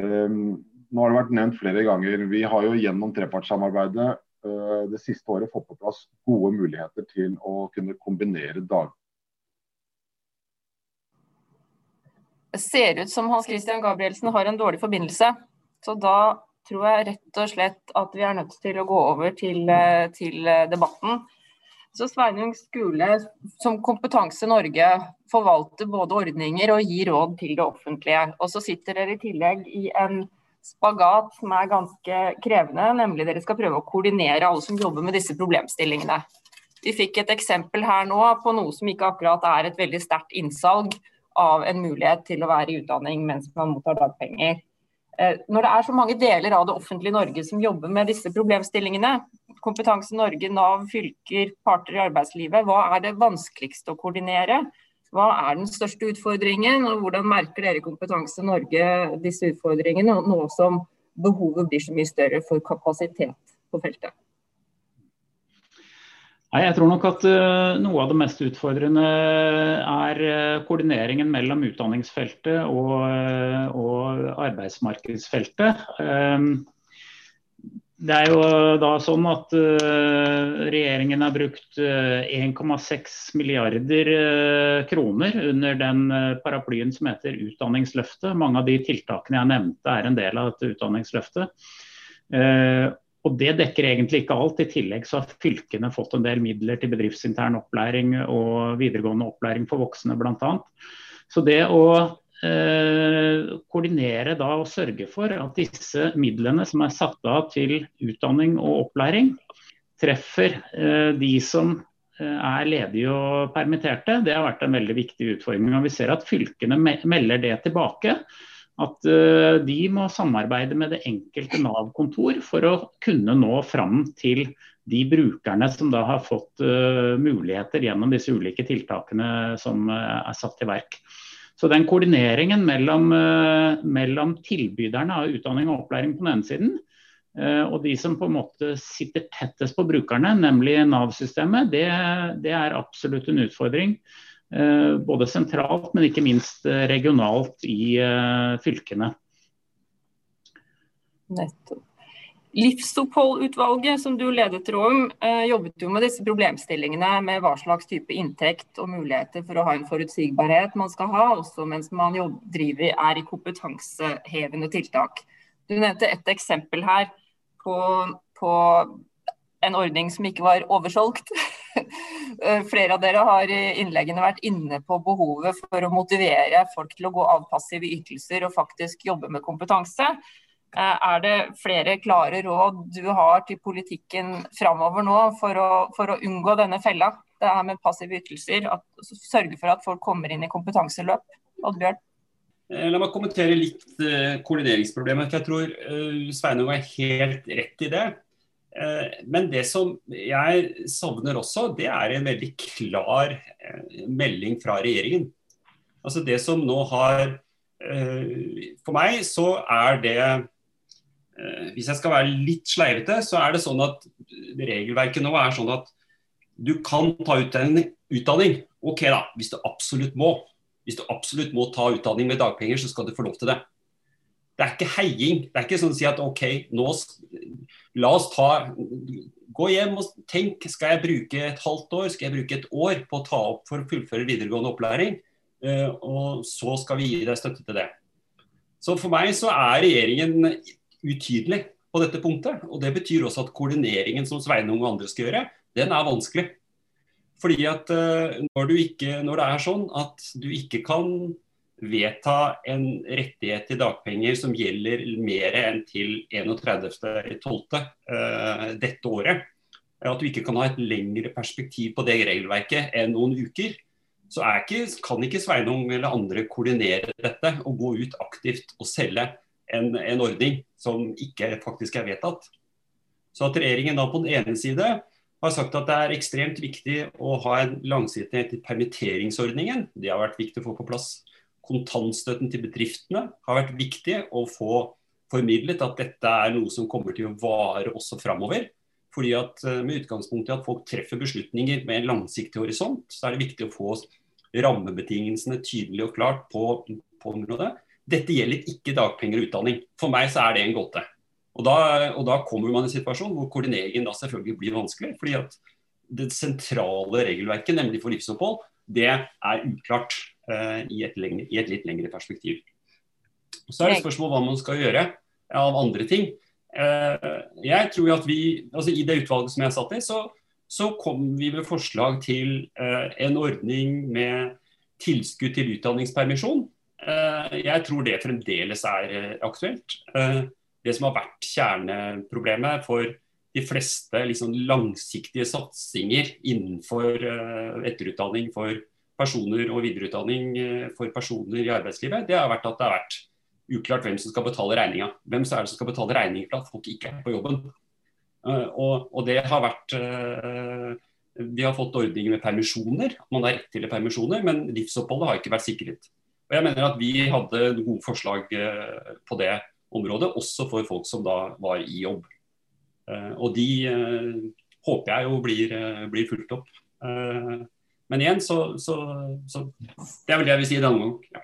Um, nå har det vært nevnt flere ganger, Vi har jo gjennom trepartssamarbeidet uh, det siste året fått på plass gode muligheter til å kunne kombinere dag. Det ser ut som Hans Christian Gabrielsen har en dårlig forbindelse. Så da tror jeg rett og slett at vi er nødt til å gå over til, til debatten. Så Sveinung skole som Kompetanse Norge forvalter både ordninger og gir råd til det offentlige. Og så sitter dere i tillegg i en spagat som er ganske krevende, nemlig dere skal prøve å koordinere alle som jobber med disse problemstillingene. Vi fikk et eksempel her nå på noe som ikke akkurat er et veldig sterkt innsalg av en mulighet til å være i utdanning mens man mottar dagpenger. Eh, når det er så mange deler av det offentlige Norge som jobber med disse problemstillingene, Kompetanse Norge, Nav, fylker, parter i arbeidslivet. Hva er det vanskeligste å koordinere? Hva er den største utfordringen, og hvordan merker dere Kompetanse Norge disse utfordringene, nå som behovet blir så mye større for kapasitet på feltet? Nei, jeg tror nok at uh, noe av det mest utfordrende er uh, koordineringen mellom utdanningsfeltet og, uh, og arbeidsmarkedsfeltet. det er jo da sånn at regjeringen har brukt 1,6 milliarder kroner under den paraplyen som heter Utdanningsløftet. Mange av de tiltakene jeg nevnte er en del av dette Utdanningsløftet. Og Det dekker egentlig ikke alt. I tillegg så har fylkene fått en del midler til bedriftsintern opplæring og videregående opplæring for voksne bl.a. Så det å eh, koordinere da og sørge for at disse midlene som er satt av til utdanning og opplæring, treffer eh, de som eh, er ledige og permitterte, det har vært en veldig viktig utfordring. Og vi ser at fylkene melder det tilbake at uh, de må samarbeide med det enkelte Nav-kontor for å kunne nå fram til de brukerne som da har fått uh, muligheter gjennom disse ulike tiltakene som uh, er satt i verk. Så den koordineringen mellom, mellom, tilbyderne av utdanning og opplæring på den ene siden, og de som på en måte sitter tettest på brukerne, nemlig Nav-systemet, det, det er absolutt en utfordring. Eh, både sentralt, men ikke minst eh, regionalt i eh, fylkene. Nettopp. Livsoppholdutvalget som du ledet, Rom, jobbet jo med disse problemstillingene med hva slags type inntekt og muligheter for å ha en forutsigbarhet man skal ha, også mens man driver, er i kompetansehevende tiltak. Du nevnte et eksempel her på, på en ordning som ikke var oversolgt. Eh, flere av dere har i innleggene vært inne på behovet for å motivere folk til å gå av passive ytelser og faktisk jobbe med kompetanse. Eh, er det flere klare råd du har til politikken framover nå for å, for å, unngå denne fella? Det her med passive ytelser, at, sørge for at folk kommer inn i kompetanseløp? Oddbjørn? Eh, la meg kommentere litt koordineringsproblemet. Jeg tror Sveinung har helt rett i det. Eh, men det som jeg savner også, det er en veldig klar eh, melding fra regjeringen. Altså det som nå har eh, For meg så er det Hvis jeg skal være litt sleivete, så er det sånn at regelverket nå er sånn at du kan ta utdanning. utdanning. Ok da, hvis du absolutt må. Hvis du absolutt må ta utdanning med dagpenger, så skal du få lov til det. Det er ikke heiing. Det er ikke sånn å si at OK, nå la oss ta Gå hjem og tenk. Skal jeg bruke et halvt år, skal jeg bruke et år på å ta opp for å fullføre videregående opplæring? Uh, og så skal vi gi deg støtte til det. Så for meg så er regjeringen utydelig på dette punktet. Og det betyr også at koordineringen som Sveinung og andre skal gjøre, den er vanskelig. Fordi at uh, når, ikke, når det er sånn at du ikke kan vedta en rettighet til dagpenger som gjelder mer enn til 31.12. Uh, dette året. At du ikke kan ha et lengre perspektiv på det regelverket enn noen uker. Så ikke, kan ikke Sveinung eller andre koordinere dette og gå ut aktivt og selge en, en ordning som ikke faktisk er vedtatt. Så at regjeringen da på den ene side har sagt at det er ekstremt viktig å ha en langsiktighet i permitteringsordningen. Det har vært viktig å få på plass kontantstøtten til bedriftene har vært viktig å få formidlet at dette er noe som kommer til å vare også framover. Fordi at eh, Med utgangspunkt i at folk treffer beslutninger med en langsiktig horisont, så er det viktig å få rammebetingelsene tydelig og klart på, på området. Dette gjelder ikke dagpenger og utdanning. For meg så er det en gåte. Og da, og da kommer man i en situasjon hvor koordineringen da selvfølgelig blir vanskelig. fordi at det sentrale regelverket, nemlig for livsopphold, det er uklart. Eh, i et, lengre, i et, litt lengre perspektiv. Så er det spørsmål hva man skal gjøre av andre ting. Eh, jeg tror at vi, altså I det utvalget som jeg satt i, så, så kom vi med forslag til eh, en ordning med tilskudd til utdanningspermisjon. Jeg tror det fremdeles er aktuelt. Det som har vært kjerneproblemet for de fleste liksom langsiktige satsinger innenfor etterutdanning for personer og videreutdanning eh, for personer i arbeidslivet, det har vært at det har vært uklart hvem som skal betale regninga. Hvem er det som skal betale regninger for at folk ikke er på jobben? Og, og, det har vært Vi har fått ordninger med permisjoner, man har rett til permisjoner, men livsoppholdet har ikke vært sikret. Og jeg mener at Vi hadde gode forslag på det området, også for folk som da var i jobb. Og de håper jeg jo blir, blir fulgt opp. Men igjen, så, så, så, Det er vel det jeg vil si denne gang. Ja.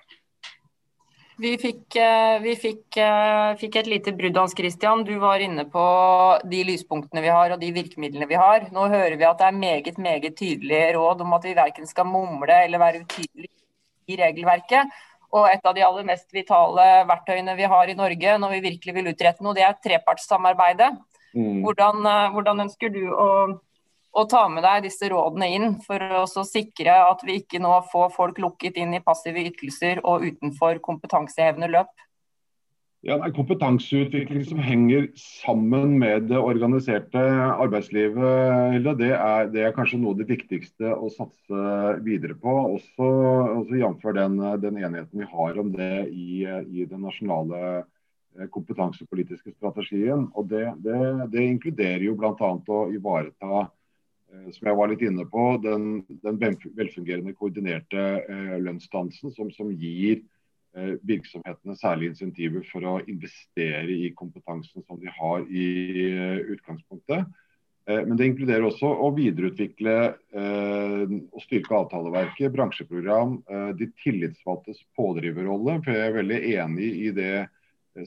Vi, fikk, eh, vi fikk, eh, fikk, et lite brudd, Hans Christian. Du var inne på de lyspunktene vi har og de virkemidlene vi har. Nå hører vi at det er meget meget tydelige råd om at vi verken skal mumle eller være utydelige i regelverket. Og et av de aller mest vitale verktøyene vi har i Norge når vi virkelig vil utrette noe, det er trepartssamarbeidet. Mm. Hvordan, eh, hvordan ønsker du å og ta med deg disse rådene inn for å sikre at vi ikke nå får folk lukket inn i passive ytelser og utenfor kompetansehevende løp? Ja, det Kompetanseutvikling som henger sammen med det organiserte arbeidslivet, det er, det er kanskje noe av det viktigste å satse videre på. Også, også Jf. Den, den, enigheten vi har om det i, i den nasjonale eh, kompetansepolitiske strategien. Og Det, det, det inkluderer jo bl.a. å ivareta som jeg var litt inne på, den, den velfungerende koordinerte eh, lønnsdansen som, som gir eh, virksomhetene særlig insentiver for å investere i kompetansen som de har i eh, utgangspunktet. Eh, men det inkluderer også å videreutvikle eh, og styrke avtaleverket, bransjeprogram, de tillitsvalgtes pådriverrolle. For jeg er veldig enig i det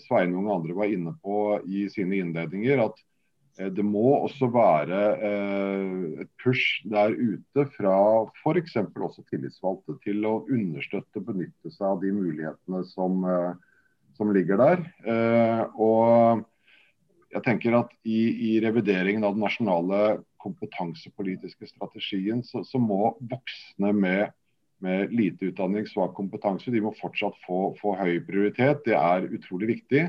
Sveinung og andre var inne på i sine innledninger. at Eh, det må også være eh, et push der ute fra f.eks. også tillitsvalgte til å understøtte og benytte seg av de mulighetene som, eh, som ligger der. Og jeg tenker at i, i, revideringen av den nasjonale kompetansepolitiske strategien, så, så må voksne med, med, lite utdanning, svak kompetanse, de må fortsatt få, få høy prioritet. Det er utrolig viktig.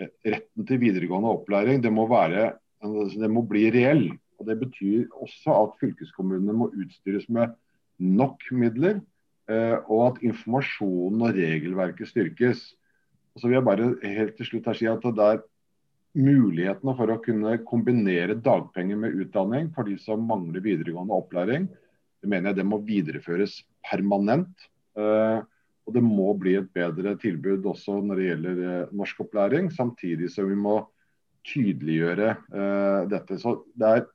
Retten til videregående opplæring det må være Altså, det må bli reell. og Det betyr også at fylkeskommunene må utstyres med nok midler, eh, og at informasjonen og regelverket styrkes. Og så vil jeg bare helt til slutt her si at det er mulighetene for å kunne kombinere dagpenger med utdanning for de som mangler videregående opplæring, det mener jeg det må videreføres permanent. Eh, og det må bli et bedre tilbud også når det gjelder eh, norskopplæring, samtidig som vi må tydeliggjøre uh, dette. Så det er,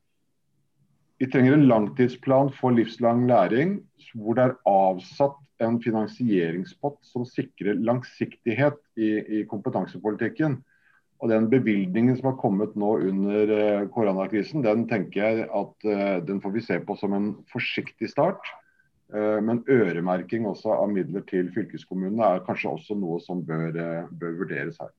vi trenger en langtidsplan for livslang læring hvor det er avsatt en finansieringspott som sikrer langsiktighet i, i kompetansepolitikken. Og Den bevilgningen som har kommet nå under uh, koronakrisen, den tenker jeg at uh, den får vi se på som en forsiktig start. Men øremerking også av midler til fylkeskommunene er kanskje også noe som bør, bør vurderes her.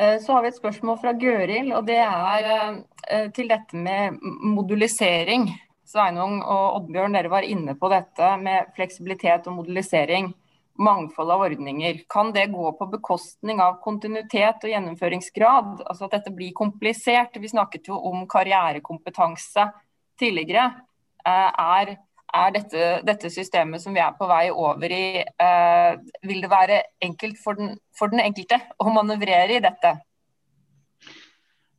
Eh, så har vi et spørsmål fra Gøril, og det er eh, til dette med modulisering. Sveinung og Oddbjørn, dere var inne på dette med fleksibilitet og modulisering. Mangfold av ordninger. Kan det gå på bekostning av kontinuitet og gjennomføringsgrad? Altså at dette blir komplisert. Vi snakket jo om karrierekompetanse tidligere. Eh, er er dette, dette, systemet som vi er på vei over i, eh, vil det være enkelt for den, for den, enkelte å manøvrere i dette?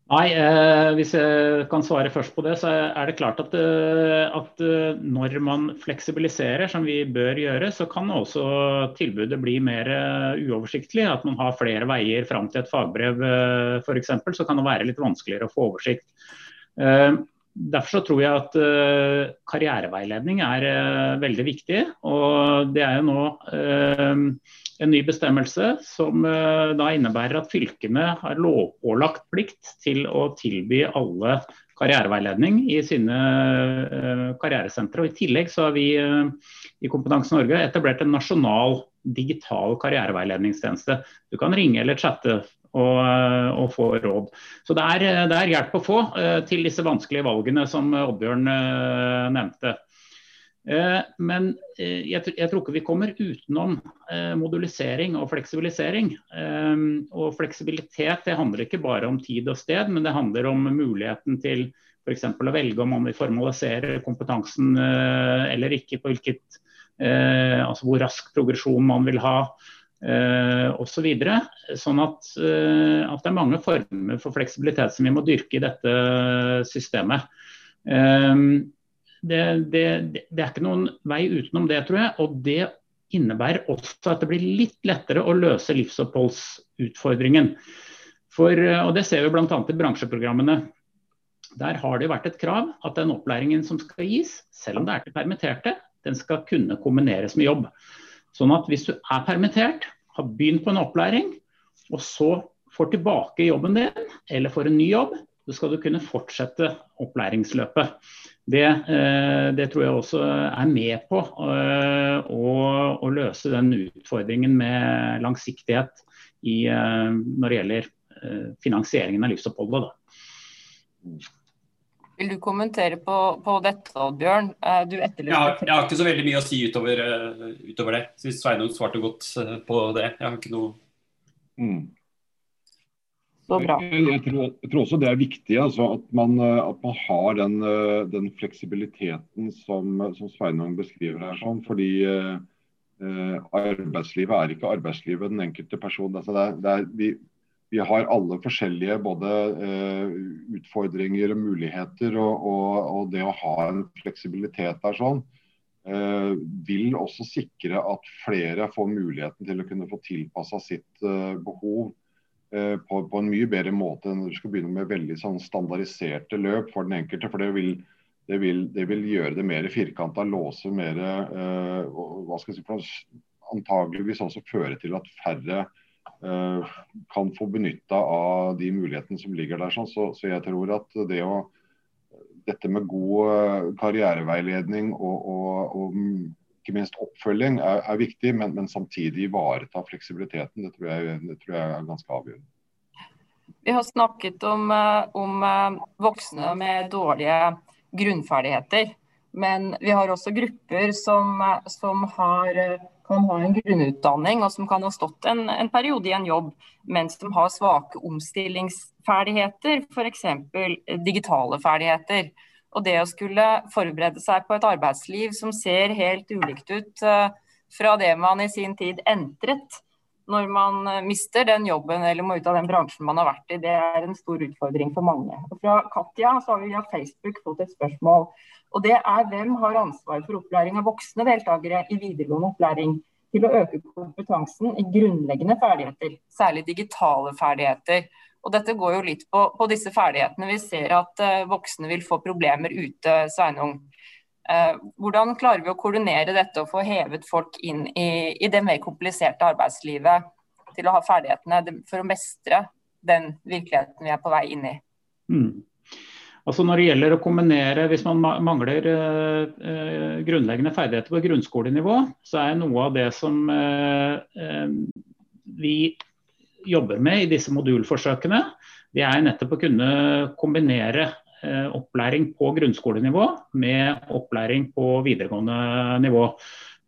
Nei, eh, Hvis jeg kan svare først på det, så er det klart at, eh, at, eh, når man fleksibiliserer, som vi bør gjøre, så kan også tilbudet bli mer eh, uoversiktlig. At man har flere veier fram til et fagbrev f.eks., så kan det være litt vanskeligere å få oversikt. Derfor så tror jeg at uh, karriereveiledning er uh, veldig viktig. og Det er jo nå uh, en ny bestemmelse som da innebærer at fylkene har lovpålagt plikt til å tilby alle karriereveiledning i sine karrieresentre. Og I tillegg så har vi i Kompetanse Norge etablert en nasjonal digital karriereveiledningstjeneste. Du kan ringe eller chatte og, og, få råd. Så det er, det er, hjelp å få uh, til disse vanskelige valgene som Oddbjørn nevnte. Men jeg, tror ikke vi kommer utenom modulisering og fleksibilisering. og fleksibilitet det handler ikke bare om tid og sted, men det handler om muligheten til f.eks. å velge om man vil formalisere kompetansen eller ikke, på hvilket, altså hvor rask progresjon man vil ha. Eh, osv. Så sånn at, eh, at, det er mange former for fleksibilitet som vi må dyrke i dette systemet. Eh, det, det, det, er ikke noen vei utenom det, tror jeg. Og det innebærer også at det blir litt lettere å løse livsoppholdsutfordringen. For, eh, og Det ser vi bl.a. i bransjeprogrammene. Der har det vært et krav at den opplæringen som skal gis, selv om det er til permitterte, den skal kunne kombineres med jobb. Sånn at hvis du er permittert, har begynt på en opplæring, og så får tilbake jobben din, eller får en ny jobb, så skal du kunne fortsette opplæringsløpet. Det, eh, det tror jeg også er med på eh, å, å løse den utfordringen med langsiktighet i, eh, når det gjelder finansieringen av livsoppholdet. Da. Vil du kommentere på, på dette, Oddbjørn? Du ja, jeg har ikke så veldig mye å si utover, utover det. Syns Sveinung svarte godt på det. Jeg har ikke noe mm. Jeg, jeg, tror, jeg, tror, også det er viktig altså, at, man, eh, at, man, har den, eh, den fleksibiliteten som, som, Sveinung beskriver her. Sånn, fordi eh, arbeidslivet er ikke arbeidslivet den enkelte person. Altså, det er, det er, vi, vi, har alle forskjellige både eh, utfordringer og muligheter. Og, og, og, det å ha en fleksibilitet der sånn, eh, vil også sikre at flere får muligheten til å kunne få tilpassa sitt eh, behov Eh, på, på, en mye bedre måte enn du skal begynne med veldig sånn standardiserte løp for den enkelte. for det vil, det vil, det vil gjøre det mer firkanta, låse mer uh, hva skal jeg si, Antageligvis også føre til at færre kan få benytta av de mulighetene som ligger der. Sånn. Så, så, jeg tror at det å dette med god karriereveiledning og, og, og ikke minst oppfølging er, er viktig, men, men, samtidig ivareta fleksibiliteten. Det tror, jeg, det tror, jeg, er ganske avgjørende. Vi har snakket om, eh, om eh, voksne med dårlige grunnferdigheter. Men vi har også grupper som, eh, som har, kan ha en grunnutdanning og som kan ha stått en, en periode i en jobb, mens de har svake omstillingsferdigheter, f.eks. digitale ferdigheter. Og det å skulle forberede seg på et arbeidsliv som ser helt ulikt ut uh, fra det man i sin tid entret, når man uh, mister den jobben eller må ut av den bransjen man har vært i, det er en stor utfordring for mange. Og fra Katja så har vi via Facebook fått et spørsmål. Og det er hvem har ansvaret for opplæring av voksne deltakere i videregående opplæring til å øke kompetansen i grunnleggende ferdigheter, særlig digitale ferdigheter. Og dette går jo litt på, på disse ferdighetene. Vi ser at uh, voksne vil få problemer ute, Sveinung. Uh, hvordan klarer vi å koordinere dette og få hevet folk inn i, i, det mer kompliserte arbeidslivet til å ha ferdighetene for å mestre den virkeligheten vi er på vei inn i? Mm. Altså når det gjelder å kombinere, Hvis man mangler uh, grunnleggende ferdigheter på grunnskolenivå, så er noe av det som vi jobber med i disse modulforsøkene, det er nettopp å kunne kombinere eh, opplæring på grunnskolenivå med opplæring på videregående nivå.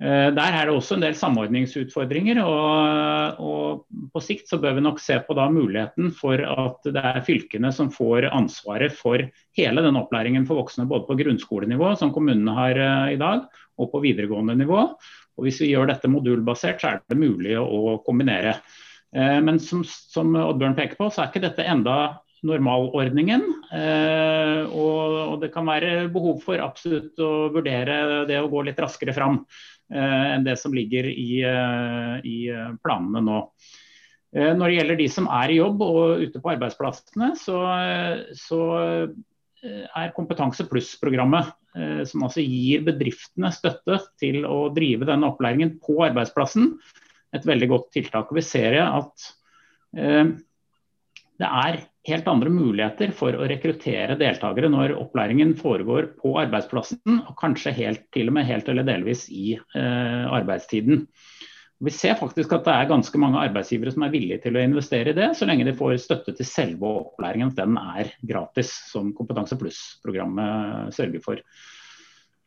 Eh, der er det også en del samordningsutfordringer. Og, og, på sikt så bør vi nok se på da muligheten for at det er fylkene som får ansvaret for hele den opplæringen for voksne, både på grunnskolenivå, som kommunene har eh, i dag, og på videregående nivå. Og Hvis vi gjør dette modulbasert, så er det mulig å kombinere. Eh, men som, som Oddbjørn peker på, så er ikke dette enda normalordningen. Eh, og, det kan være behov for absolutt å vurdere det å gå litt raskere fram eh, enn det som ligger i, i planene nå. Når det gjelder de som er i jobb og ute på arbeidsplassene, så, så er Kompetanse pluss-programmet, som altså gir bedriftene støtte til å drive denne opplæringen på arbeidsplassen, et veldig godt tiltak. Og vi ser at eh, det er helt andre muligheter for å rekruttere deltakere når opplæringen foregår på arbeidsplassen, og kanskje helt, til og med helt eller delvis i eh, arbeidstiden. Vi ser faktisk at det er ganske mange arbeidsgivere som er villige til å investere i det, så lenge de får støtte til selve opplæringen, at den er gratis, som Kompetanse pluss-programmet sørger for.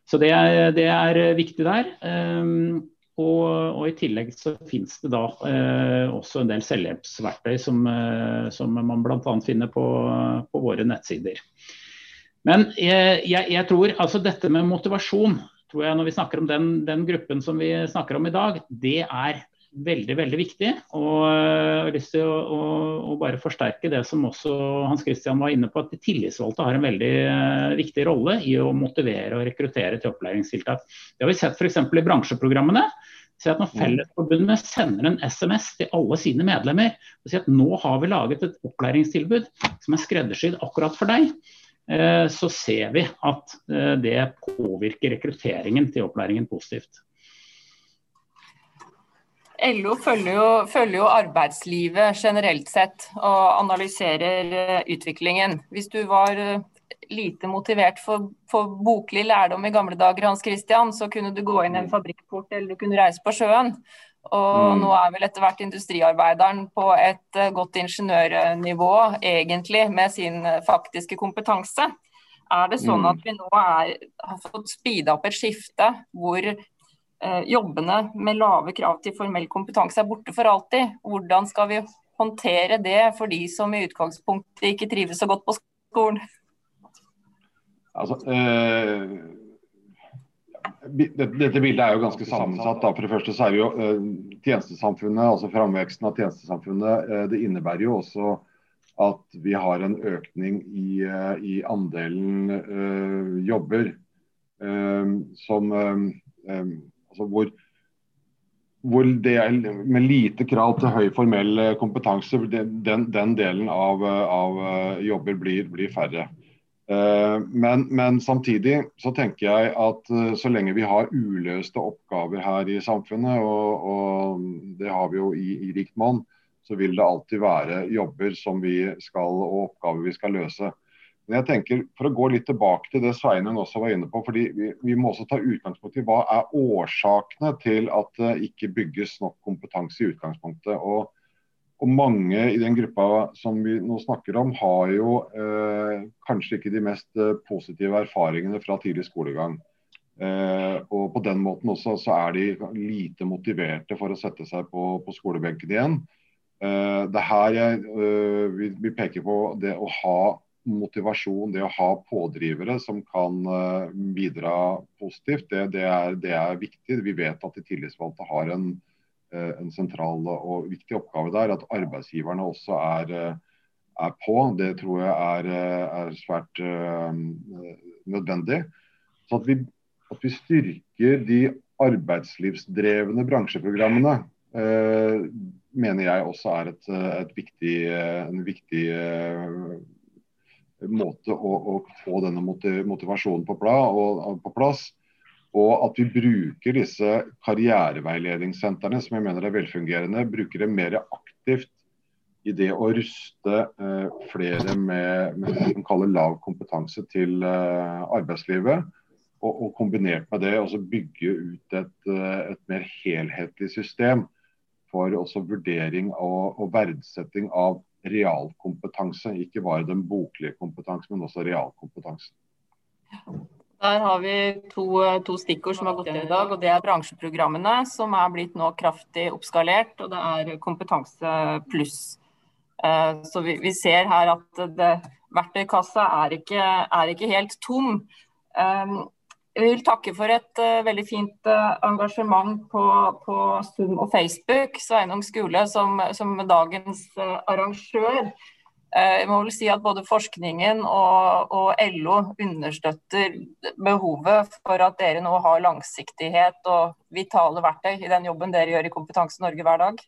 Så det er, det er viktig der. Um, og, og, I tillegg så finnes det da eh, også en del selvhjelpsverktøy som, eh, som man bl.a. finner på, på, våre nettsider. Men jeg, jeg, jeg, tror altså dette med motivasjon, tror jeg når vi snakker om den, den, gruppen som vi snakker om i dag, det er veldig veldig viktig. Og jeg har lyst til å, å, å, bare forsterke det som også Hans Christian var inne på, at de tillitsvalgte har en veldig viktig rolle i å motivere og rekruttere til opplæringstiltak. Det har vi sett f.eks. i bransjeprogrammene. Si at Når mm. Fellesforbundet sender en SMS til alle sine medlemmer og sier at nå har vi laget et opplæringstilbud som er skreddersydd akkurat for deg, eh, så ser vi at eh, det påvirker rekrutteringen til opplæringen positivt. LO følger jo, følger jo, arbeidslivet generelt sett og analyserer eh, utviklingen. Hvis du var lite motivert for, for, boklig lærdom i gamle dager, Hans Christian, så kunne du gå inn i en mm. fabrikkport eller du kunne reise på sjøen. Og mm. nå er vel etter hvert industriarbeideren på et uh, godt ingeniørnivå, egentlig, med sin faktiske kompetanse. Er det sånn mm. at vi nå er, har fått speeda opp et skifte hvor jobbene med lave krav til formell kompetanse er borte for alltid? Hvordan skal vi håndtere det for de som i utgangspunktet ikke trives så godt på skolen? Altså, eh, dette bildet er jo ganske sammensatt. Da. For det første så er jo eh, tjenestesamfunnet, altså framveksten av tjenestesamfunnet, eh, det innebærer jo også at vi har en økning i, eh, i andelen eh, jobber eh, som altså hvor, hvor det er med lite krav til høy formell kompetanse, den, den delen av, av jobber blir, blir færre. Eh, men, men, samtidig så tenker jeg at eh, så lenge vi har uløste oppgaver her i samfunnet, og, og det har vi jo i, i rikt monn, så vil det alltid være jobber som vi skal, og oppgaver vi skal løse. Men jeg tenker, For å gå litt tilbake til det Sveinung også var inne på. fordi Vi, vi må også ta utgangspunkt i hva er årsakene til at det ikke bygges nok kompetanse i utgangspunktet. og og mange i den gruppa som vi nå snakker om, har jo eh, kanskje ikke de mest eh, positive erfaringene fra tidlig skolegang. Eh, og på den måten også så er de lite motiverte for å sette seg på, på skolebenken igjen. Eh, det her jeg eh, vi, vi, peker på det å ha motivasjon, det å ha pådrivere som kan eh, bidra positivt, det, det, er, det er viktig. Vi vet at de tillitsvalgte har en Eh, en sentral og viktig oppgave der. At arbeidsgiverne også er, eh, er på. Det tror jeg er, er svært nødvendig. Så at vi, at vi, styrker de arbeidslivsdrevne bransjeprogrammene, mener jeg også er et, et viktig, en viktig måte å, å, få denne motivasjonen på, plass. Og at vi bruker disse karriereveiledningssentrene, som jeg mener er velfungerende, bruker det mer aktivt i det å ruste eh, flere med, med det man kaller lav kompetanse til eh, arbeidslivet. Og, og, kombinert med det også bygge ut et, eh, et mer helhetlig system for også vurdering og, og verdsetting av realkompetanse. Ikke bare den boklige kompetansen, men også realkompetansen. Der har vi to, to, stikkord som har gått igjen i dag. og Det er bransjeprogrammene, som er blitt nå kraftig oppskalert. Og det er Kompetanse pluss. Eh, så vi, vi, ser her at det, verktøykassa er ikke, er ikke helt tom. Eh, jeg vil takke for et uh, veldig fint uh, engasjement på, på, Zoom og Facebook. Sveinung Skule som, som dagens uh, arrangør. Jeg må vel si at Både forskningen og, og, LO understøtter behovet for at dere nå har langsiktighet og vitale verktøy i den jobben dere gjør i Kompetanse Norge hver dag.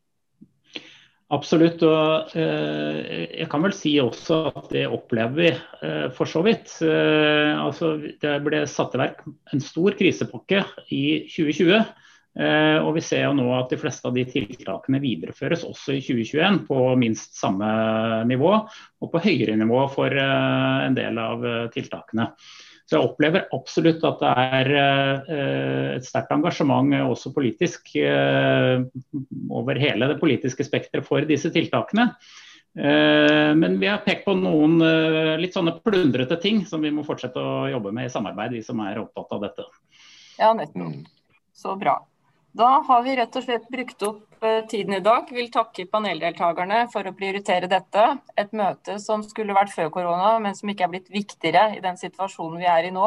Absolutt. og eh, Jeg kan vel si også at det opplever vi eh, for så vidt. Eh, altså, det ble satt i verk en stor krisepakke i 2020 Eh, og vi ser jo nå at de fleste av de tiltakene videreføres også i 2021 på minst samme nivå, og på høyere nivå for en del av tiltakene. Så jeg opplever absolutt at det er et sterkt engasjement også politisk over hele det politiske spekteret for disse tiltakene. Men vi har pekt på noen litt sånne plundrete ting som vi må fortsette å jobbe med i samarbeid, vi som er opptatt av dette. Ja, nettopp. Mm. Så bra. Da har vi rett og slett brukt opp eh, tiden i dag. Vil takke paneldeltakerne for å prioritere dette. Et møte som skulle vært før korona, men som ikke er blitt viktigere i den situasjonen vi er i nå.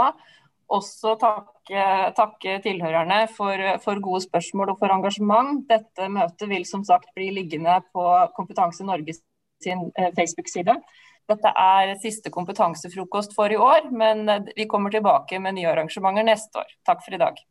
også takke, takke tilhørerne for, for, gode spørsmål og for engasjement. Dette møtet vil som sagt bli liggende på Kompetanse Norge sin eh, Facebook-side. Dette er siste kompetansefrokost for i år, men vi kommer tilbake med nye arrangementer neste år. Takk for i dag.